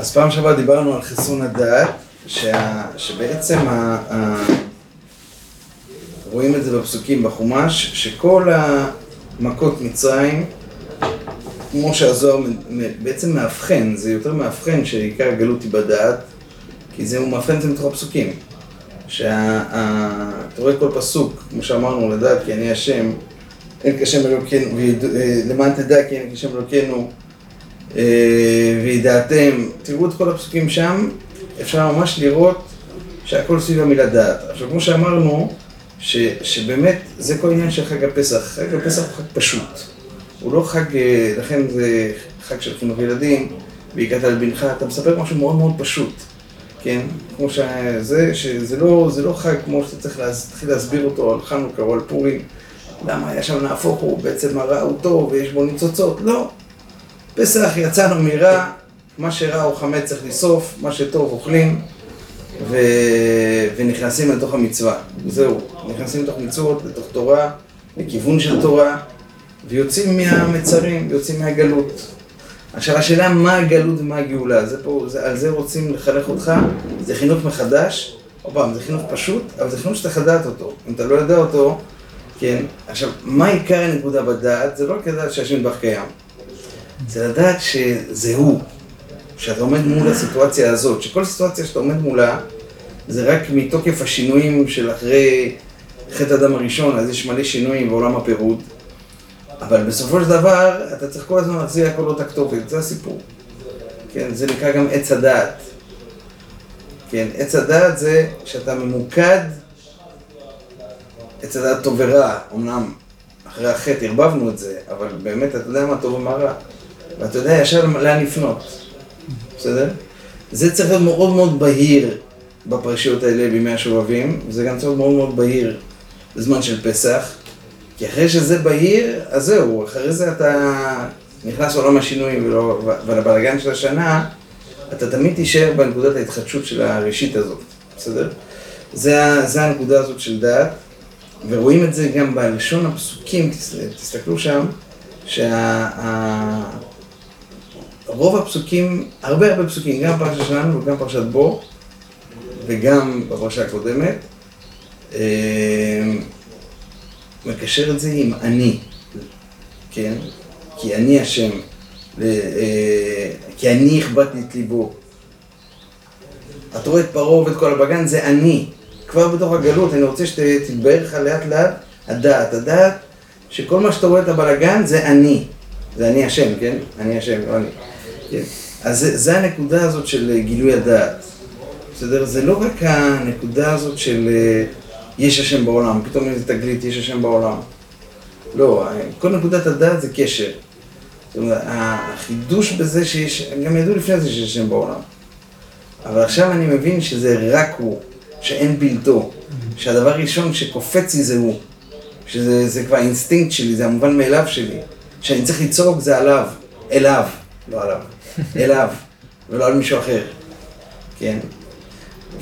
אז פעם שעברה דיברנו על חיסון הדעת, שה... שבעצם ה... ה... רואים את זה בפסוקים בחומש, שכל המכות מצרים, כמו שהזוהר בעצם מאבחן, זה יותר מאבחן שעיקר הגלות היא בדעת, כי זה, הוא מאבחן את זה מתוך הפסוקים. שאתה רואה כל פסוק, כמו שאמרנו, לדעת כי אני השם, אין כשם אלוקינו, אה, למען תדע כי אין כשם אלוקינו, וידעתם, תראו את כל הפסוקים שם, אפשר ממש לראות שהכל סביב המילה דעת. עכשיו, כמו שאמרנו, ש, שבאמת זה כל עניין של חג הפסח. חג הפסח הוא חג פשוט. הוא לא חג, אה, לכן זה חג של חינוך ילדים, והגעת על בנך, אתה מספר משהו מאוד מאוד פשוט. כן? כמו שזה, שזה לא, זה לא חג כמו שאתה צריך להתחיל להסביר אותו על חנוכה או על פורים. למה היה שם נהפוך הוא, בעצם הרע הוא טוב ויש בו ניצוצות. לא. פסח יצאנו מרע, מה שרע הוא חמץ צריך לשרוף, מה שטוב אוכלים ו... ונכנסים לתוך המצווה. זהו, נכנסים לתוך מצוות, לתוך תורה, לכיוון של תורה, ויוצאים מהמצרים, ויוצאים מהגלות. עכשיו השאלה מה הגלות ומה הגאולה, זה פה, זה, על זה רוצים לחנך אותך, זה חינוך מחדש, עוד פעם, זה חינוך פשוט, אבל זה חינוך שצריך לדעת אותו. אם אתה לא יודע אותו, כן, עכשיו, מה עיקר הנקודה בדעת? זה לא רק לדעת שהשם נדבך קיים, זה לדעת שזה הוא, שאתה עומד מול הסיטואציה הזאת, שכל סיטואציה שאתה עומד מולה, זה רק מתוקף השינויים של אחרי חטא הדם הראשון, אז יש מלא שינויים בעולם הפירוד. אבל בסופו של דבר, אתה צריך כל הזמן להחזיר הכל אותה כתובת, זה הסיפור. כן, זה נקרא גם עץ הדעת. כן, עץ הדעת זה שאתה ממוקד, עץ הדעת טוב ורע, אמנם אחרי החטא ערבבנו את זה, אבל באמת אתה יודע מה טוב ומה רע. ואתה יודע ישר לאן לפנות, בסדר? זה צריך להיות מאוד מאוד בהיר בפרשיות האלה בימי השובבים, וזה גם צריך להיות מאוד מאוד בהיר בזמן של פסח. כי אחרי שזה בהיר, אז זהו, אחרי זה אתה נכנס לעולם השינויים ולא, ולבלאגן של השנה, אתה תמיד תישאר בנקודת ההתחדשות של הראשית הזאת, בסדר? זה, זה הנקודה הזאת של דעת, ורואים את זה גם בלשון הפסוקים, תסתכלו שם, שרוב הפסוקים, הרבה הרבה פסוקים, גם בפרשה שלנו וגם בפרשת בו, וגם בפרשה הקודמת, אה, מקשר את זה עם אני, כן? כי אני השם, אה, כי אני הכבדתי את ליבו. אתה רואה את פרעה ואת כל הבגן, זה אני. כבר בתוך הגלות, אני רוצה שתתבהר לך לאט לאט הדעת. הדעת שכל מה שאתה רואה את הבלגן זה אני. זה אני השם, כן? אני השם, לא אני. כן. אז זה, זה הנקודה הזאת של גילוי הדעת. בסדר? זה לא רק הנקודה הזאת של... אה, יש השם בעולם, פתאום איזה תגלית, יש השם בעולם. לא, כל נקודת הדעת זה קשר. זאת אומרת, החידוש בזה שיש, גם ידעו לפני זה שיש השם בעולם. אבל עכשיו אני מבין שזה רק הוא, שאין בלתו, שהדבר הראשון שקופץ לי זה הוא, שזה כבר האינסטינקט שלי, זה המובן מאליו שלי, שאני צריך לצעוק זה עליו, אליו, לא עליו, אליו, ולא על מישהו אחר, כן?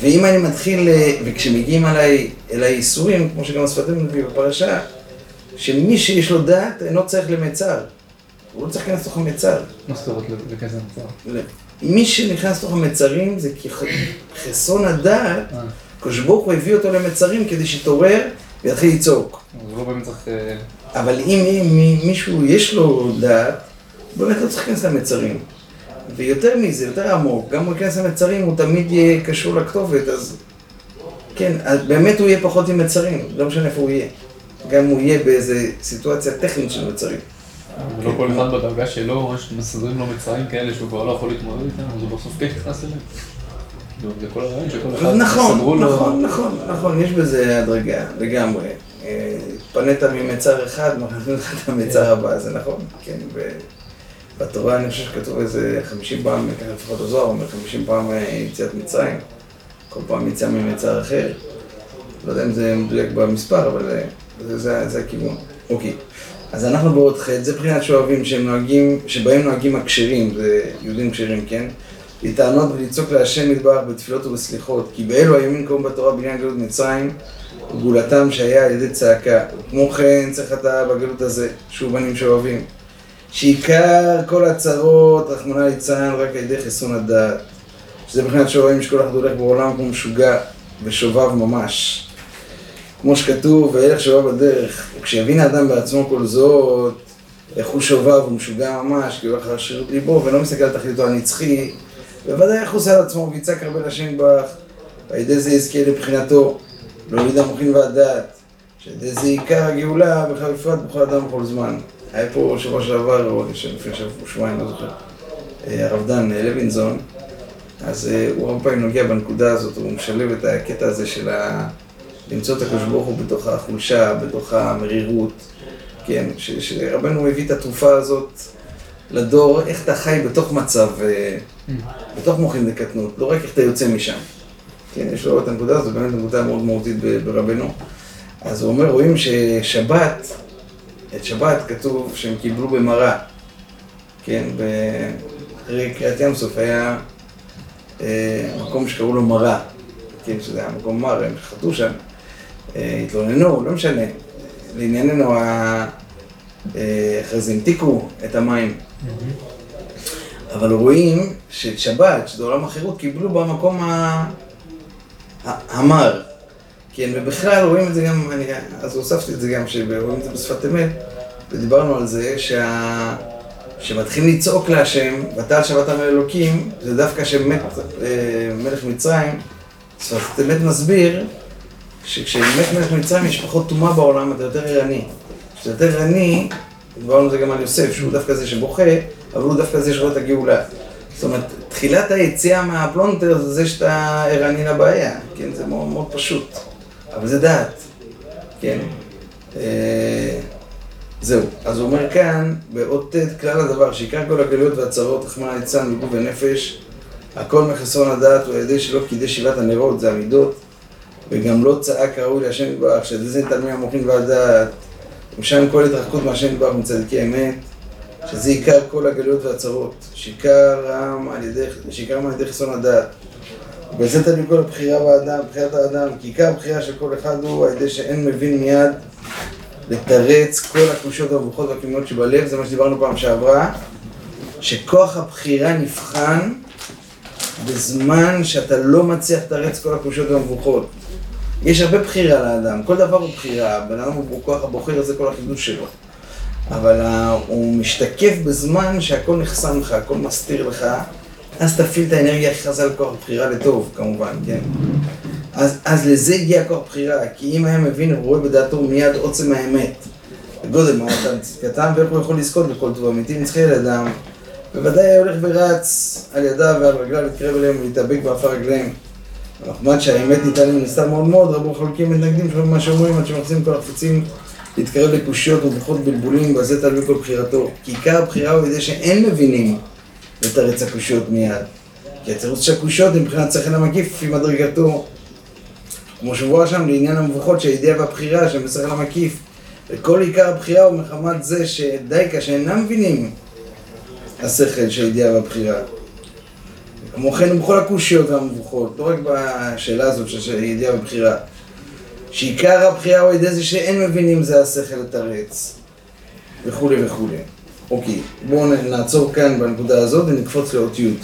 ואם אני מתחיל, אה, וכשמגיעים אליי, אל הייסורים, כמו שגם השפת אמת מביא בפרשה, שמי שיש לו דעת אינו צריך למצר. הוא לא צריך להיכנס לתוך המצר. מה זאת אומרת להיכנס למצר? מי שנכנס לתוך המצרים זה כי חסרון הדעת, אה. הקדוש ברוך הוא הביא אותו למצרים כדי שיתעורר ויתחיל לצעוק. לא. אה, אבל אם מישהו יש לו דעת, הוא באמת לא צריך להיכנס למצרים. ויותר מזה, יותר עמוק, גם הוא ייכנס למצרים, הוא תמיד יהיה קשור לכתובת, אז כן, אז באמת הוא יהיה פחות עם מצרים, לא משנה איפה הוא יהיה. גם הוא יהיה באיזה סיטואציה טכנית של מצרים. ולא כל אחד בדרגה שלו, מסדרים לו מצרים כאלה שהוא כבר לא יכול להתמודד איתם, אז הוא בסוף כן נכנס אליהם. זה כל הרעיון שכל אחד נכון, נכון, נכון, נכון, יש בזה הדרגה, לגמרי. אה, פנית ממצר אחד, מכניסים לך את המצר הבא, זה נכון, כן. בתורה אני חושב שכתוב איזה חמישים פעם, ככה לפחות הזוהר אומר, חמישים פעם אה, יציאת מצרים. כל פעם יציאה ממצר אחר. לא יודע אם זה מדויק במספר, אבל אה, זה, זה, זה הכיוון. אוקיי. אז אנחנו בעוד חטא, זה מבחינת שואבים שהם נוהגים, שבהם נוהגים הכשרים, זה יהודים כשרים, כן? לטענות ולצעוק להשם מטבח בתפילות ובסליחות, כי באלו הימים קוראים בתורה בעניין גלות מצרים, וגאולתם שהיה על ידי צעקה. וכמו כן צריך אתה בגלות הזה, שוב בנים שאוהבים. שעיקר כל הצרות, רחמנא ליצלן, רק על ידי חיסון הדעת. שזה מבחינת שרואים שכל אחד הולך בעולם כמו משוגע ושובב ממש. כמו שכתוב, וילך שובב בדרך, וכשיבין האדם בעצמו כל זאת, איך הוא שובב ומשוגע ממש, כי הוא הולך להשאיר את ליבו ולא מסתכל על תכליתו הנצחי, בוודאי עושה על עצמו ויצעק הרבה לשם בך, ועל ידי זה יזכה לבחינתו, להוריד המוחין והדעת, שעל ידי זה עיקר הגאולה, בכלל בפרט בכל אדם ובכל זמן. היה פה שבוע שעבר, או לפני שבוע, שבועיים, לא זוכר, אה, הרב דן לוינזון, אז אה, הוא הרבה פעמים נוגע בנקודה הזאת, הוא משלב את הקטע הזה של ה... למצוא את הקדוש ברוך הוא בתוך החולשה, בתוך המרירות, כן, שרבנו הביא את התרופה הזאת לדור, איך אתה חי בתוך מצב, אה, בתוך מוחין דקטנות, לא רק איך אתה יוצא משם. כן, יש לו את הנקודה הזאת, באמת נקודה מאוד מהותית ברבנו. אז הוא אומר, רואים ששבת, את שבת כתוב שהם קיבלו במראה, כן, אחרי קריעת ים סוף היה אה, מקום שקראו לו מראה, כן, שזה היה מקום מר, הם חטאו שם, אה, התלוננו, לא משנה. לענייננו, אה, אחרי זה המתיקו את המים. אבל רואים שאת שבת, שזה עולם החירות, קיבלו במקום המר. כן, ובכלל רואים את זה גם, אני, אז הוספתי את זה גם, שרואים את זה בשפת אמת, ודיברנו על זה שה... שמתחילים לצעוק להשם, ותעל שבת עם אלוקים, זה דווקא שמת אה, מלך מצרים, שפת אמת מסביר שכשמת מלך מצרים יש פחות טומאה בעולם, אתה יותר ערני. כשאתה יותר ערני, דיברנו על זה גם על יוסף, שהוא דווקא זה שבוכה, אבל הוא דווקא זה שרואה את הגאולה. זאת אומרת, תחילת היציאה מהפלונטר זה זה שאתה ערני לבעיה, כן? זה מאוד מאוד פשוט. אבל זה דעת, כן? אה, זהו. אז הוא אומר כאן, באות ט' כלל הדבר, שעיקר כל הגלויות והצרות, רחמנא ליצלן מגוף ונפש, הכל מחסרון הדעת הוא על ידי שלא קידש שבעת הנרות, זה המידות, וגם לא צעק ראוי להשם יתברך, שזה זה תלמי המוחין והדעת, ומשם כל התרחקות מהשם יתברך מצדיקי אמת, שזה עיקר כל הגלויות והצרות, שעיקרם על על ידי חסרון הדעת. וזה תלוי כל הבחירה באדם, בחירת האדם, כי עיקר הבחירה של כל אחד הוא על ידי שאין מבין מיד לתרץ כל הקושות והמבוכות והקמיעות שבלב, זה מה שדיברנו פעם שעברה, שכוח הבחירה נבחן בזמן שאתה לא מצליח לתרץ כל הקושות והמבוכות. יש הרבה בחירה לאדם, כל דבר הוא בחירה, בן אדם הוא כוח הבוחר, זה כל החידוש שלו. אבל הוא משתקף בזמן שהכל נחסם לך, הכל מסתיר לך, אז תפעיל את האנרגיה הכי חזקה לכוח הבחירה לטוב, כמובן, כן? אז, אז לזה הגיע כוח בחירה, כי אם היה מבין ורואה בדעתו מיד עוצם האמת, גודל אתה קטן ואיך הוא יכול לזכות בכל טוב אמיתי נצחי על ידם, בוודאי היה הולך ורץ על ידיו ועל רגליו להתקרב אליהם ולהתאבק בעפר רגליהם. נחמד שהאמת ניתן להם נסתר מאוד מאוד, רבו חלקים מתנגדים שלא מה שאומרים עד שמחזים כל החפצים להתקרב לקושיות ובוחות בלבולים, ועל תלוי כל בחירתו. כי עיקר הבחירה הוא ידי שאין מבינים לתרץ הקושיות מיד. כי התירוץ של הקושיות מבחינת שכל המקיף לפי מדרגתו. כמו שבוע שם לעניין המבוכות שהידיעה והבחירה שהם בשכל המקיף. וכל עיקר הבחירה הוא מחמת זה שדייקה שאינם מבינים השכל של הידיעה והבחירה. כמו כן בכל הקושיות והמבוכות, לא רק בשאלה הזאת של ידיעה ובחירה. שעיקר הבחירה הוא על ידי זה שאין מבינים זה השכל לתרץ, וכולי וכולי. אוקיי, בואו נעצור כאן בנקודה הזאת ונקפוץ לאות י',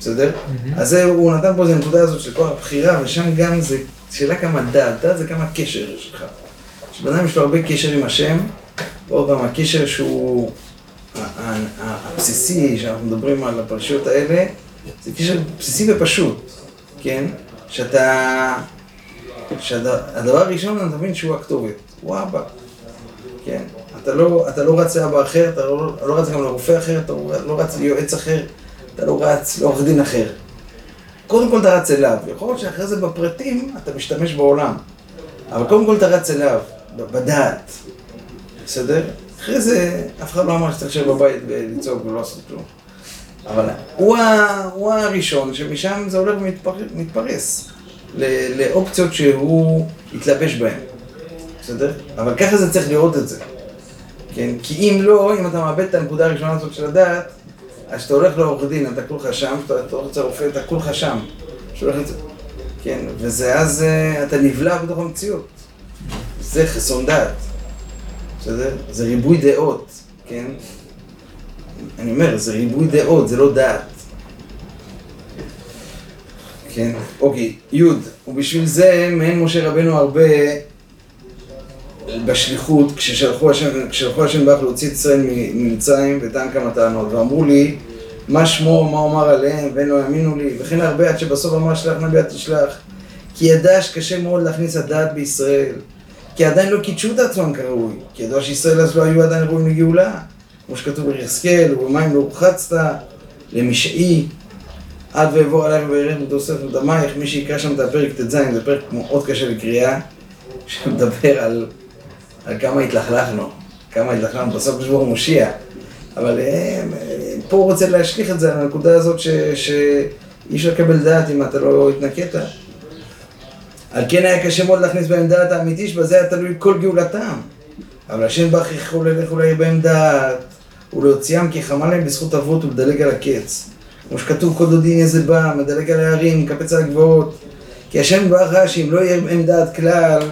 בסדר? אז זה, הוא נתן פה איזה נקודה הזאת של כוח הבחירה, ושם גם זה שאלה כמה דעת, דעת זה כמה קשר יש לך. שבן אדם יש לו הרבה קשר עם השם, ועוד פעם, הקשר שהוא הבסיסי, שאנחנו מדברים על הפרשיות האלה, זה קשר בסיסי ופשוט, כן? שאתה... שהדבר הראשון, אתה מבין שהוא הכתובת, הוא אבא, כן? אתה לא, אתה לא רץ לאבא אחר, אתה לא, לא רץ גם לרופא אחר, אתה לא, רץ ליועץ אחר, אתה לא רץ לעורך דין אחר. קודם כל אתה רץ אליו, יכול להיות שאחרי זה בפרטים אתה משתמש בעולם, אבל קודם כל אתה רץ אליו, בדעת, בסדר? אחרי זה אף אחד לא אמר שצריך לשבת בבית ולצעוק ולא לעשות כלום. אבל הוא, ה, הוא הראשון שמשם זה הולך ומתפרס לאופציות שהוא יתלבש בהן, בסדר? אבל ככה זה צריך לראות את זה, כן? כי אם לא, אם אתה מאבד את הנקודה הראשונה הזאת של הדעת, אז כשאתה הולך לעורך דין, אתה כולך שם, כשאתה הולך לרופא, אתה כולך שם. כן, וזה אז אה, אתה נבלע בתוך המציאות. זה חסרון דעת, בסדר? זה ריבוי דעות, כן? אני אומר, זה ריבוי דעות, זה לא דעת. כן, אוקיי, י' ובשביל זה מעין משה רבנו הרבה בשליחות, כששלחו השם, כששלחו השם ברך להוציא את ישראל ממצרים וטען כמה טענות, ואמרו לי מה שמו, מה אומר עליהם, והם לא האמינו לי, וכן הרבה עד שבסוף אמר שלח נביא תשלח, כי ידע שקשה מאוד להכניס הדעת בישראל, כי עדיין לא קידשו את עצמם כראוי, כי ידוע שישראל אז לא היו עדיין ראויים לגאולה, כמו שכתוב ביחזקאל, ובמים לא רוחצת, למשעי, עד ואעבור עליי ובערך ותוסף ודמייך, מי שיקרא שם את הפרק ט"ז, זה פרק מאוד קשה לקריאה, שמדבר על, על כמה התלכלכנו, כמה התלכלכנו, בסוף הקדוש ברוך הוא מושיע, אבל אה, פה הוא רוצה להשליך את זה על הנקודה הזאת שאי אפשר לקבל דעת אם אתה לא התנקית. על כן היה קשה מאוד להכניס בהם דעת האמיתי, שבזה היה תלוי כל גאולתם. אבל השם ברך יכלו ללך אולי בהם דעת, ולהוציאם כי חמה להם בזכות אבות ולדלג על הקץ. כמו שכתוב, כל דודי איזה בא, מדלג על ההרים, מקפץ על הגבעות. כי השם ברך ראה שאם לא יהיה בהם דעת כלל,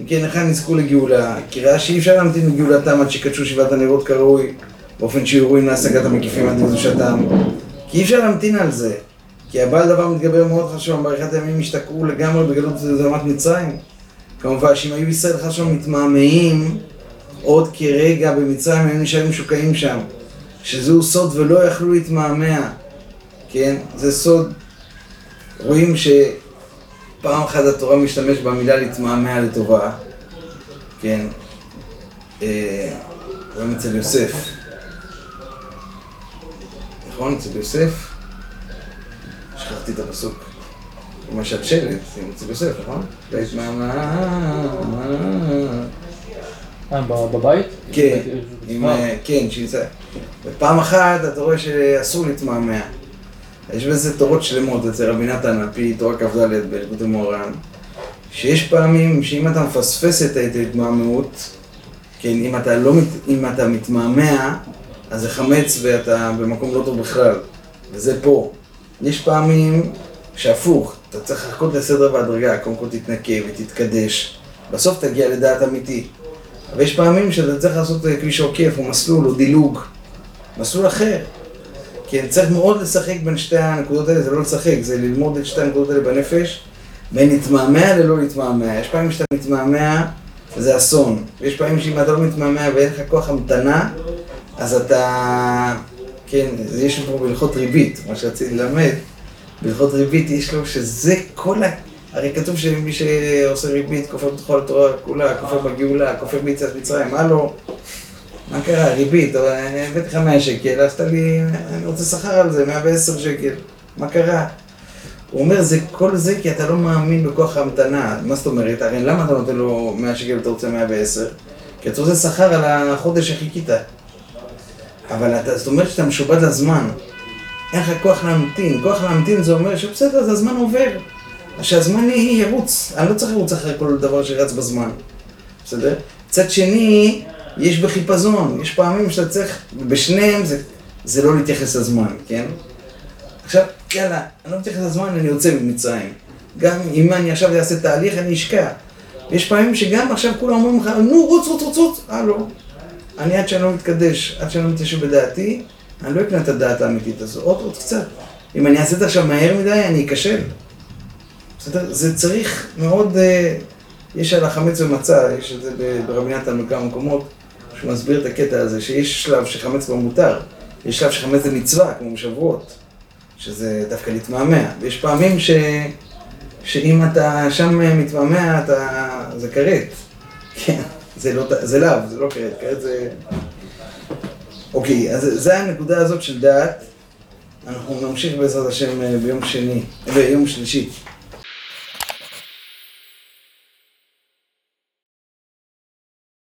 אם כן היכן יזכו לגאולה. כי ראה שאי אפשר להמתין לגאולתם עד שקדשו שבעת הנרות כראוי, באופן שיהיו ראויים להשגת המקיפים עד קדושתם. כי אי אפשר להמתין על זה. כי הבעל דבר מתגבר מאוד חשוב, בעריכת הימים השתקעו לגמרי בגלות זרמת מצרים. כמובן שאם היו ישראל חשוב מתמהמהים עוד כרגע במצרים, היו נשארים משוקעים שם. שזהו סוד ולא יכלו להתמהמה. כן? זה סוד. רואים שפעם אחת התורה משתמש במילה להתמהמה לטובה. כן? אה, רואים אצל יוסף. נכון? אצל יוסף. שכחתי את הפסוק. משל שלט, אצל יוסף, נכון? אה, בבית? כן, כן, שיצא. ופעם אחת אתה רואה שאסור להתמהמה. יש בזה תורות שלמות אצל רבי נתן, על פי תורה כ"ד בלכות המוהר"ן, שיש פעמים שאם אתה מפספס את ההתמהמהות, כן, אם אתה, לא, אם אתה מתמהמה, אז זה חמץ ואתה במקום לא טוב בכלל, וזה פה. יש פעמים שהפוך, אתה צריך לחכות לסדר בהדרגה, קודם כל תתנקה ותתקדש, בסוף תגיע לדעת אמיתי. אבל יש פעמים שאתה צריך לעשות כביש עוקף או מסלול או דילוג, מסלול אחר. כן, צריך מאוד לשחק בין שתי הנקודות האלה, זה לא לשחק, זה ללמוד את שתי הנקודות האלה בנפש, בין להתמהמה ללא להתמהמה. יש פעמים שאתה מתמהמה, זה אסון. ויש פעמים שאם אתה לא מתמהמה ואין לך כוח המתנה, אז אתה... כן, יש פה בהלכות ריבית, מה שרציתי ללמד, בהלכות ריבית יש לו שזה כל ה... הרי כתוב שמי שעושה ריבית כופר בתוכה לתורה כולה, כופר בגאולה, כופר ביציאת מצרים, מה לא? מה קרה? ריבית, הבאתי לך 100 שקל, עשת לי, אני רוצה שכר על זה, 110 שקל, מה קרה? הוא אומר, זה כל זה כי אתה לא מאמין בכוח ההמתנה. מה זאת אומרת? הרי למה אתה נותן לו 100 שקל ואתה רוצה 110? כי אתה רוצה שכר על החודש שחיכית. אבל אתה, זאת אומרת שאתה משובד לזמן. אין לך כוח להמתין. כוח להמתין זה אומר שבסדר, אז הזמן עובר. שהזמן ירוץ. אני לא צריך לרוץ אחרי כל דבר שרץ בזמן. בסדר? מצד שני, יש בחיפזון. יש פעמים שאתה צריך, בשניהם זה, זה לא להתייחס לזמן, כן? עכשיו, יאללה, אני לא מתייחס לזמן, אני יוצא ממצרים. גם אם אני עכשיו אעשה תהליך, אני אשקע. יש פעמים שגם עכשיו כולם אומרים לך, נו, רוץ, רוץ, רוץ, רוץ. אה, לא. אני עד שאני לא מתקדש, עד שאני לא מתיישב בדעתי, אני לא אקנה את הדעת האמיתית הזו. עוד, עוד קצת. אם אני אעשה את זה עכשיו מהר מדי, אני אכשל. בסדר? זה צריך מאוד... יש על החמץ ומצה, יש את זה ברבי נתן בכמה מקומות, שהוא מסביר את הקטע הזה, שיש שלב שחמץ כבר מותר. יש שלב שחמץ זה מצווה, כמו בשבועות. שזה דווקא להתמהמה. ויש פעמים ש... שאם אתה שם מתמהמה, אתה... זה כרת. כן, זה לא... זה לאו, זה לא כרת, כרת זה... אוקיי, אז זה הנקודה הזאת של דעת. אנחנו נמשיך בעזרת השם ביום שני, ביום שלישי.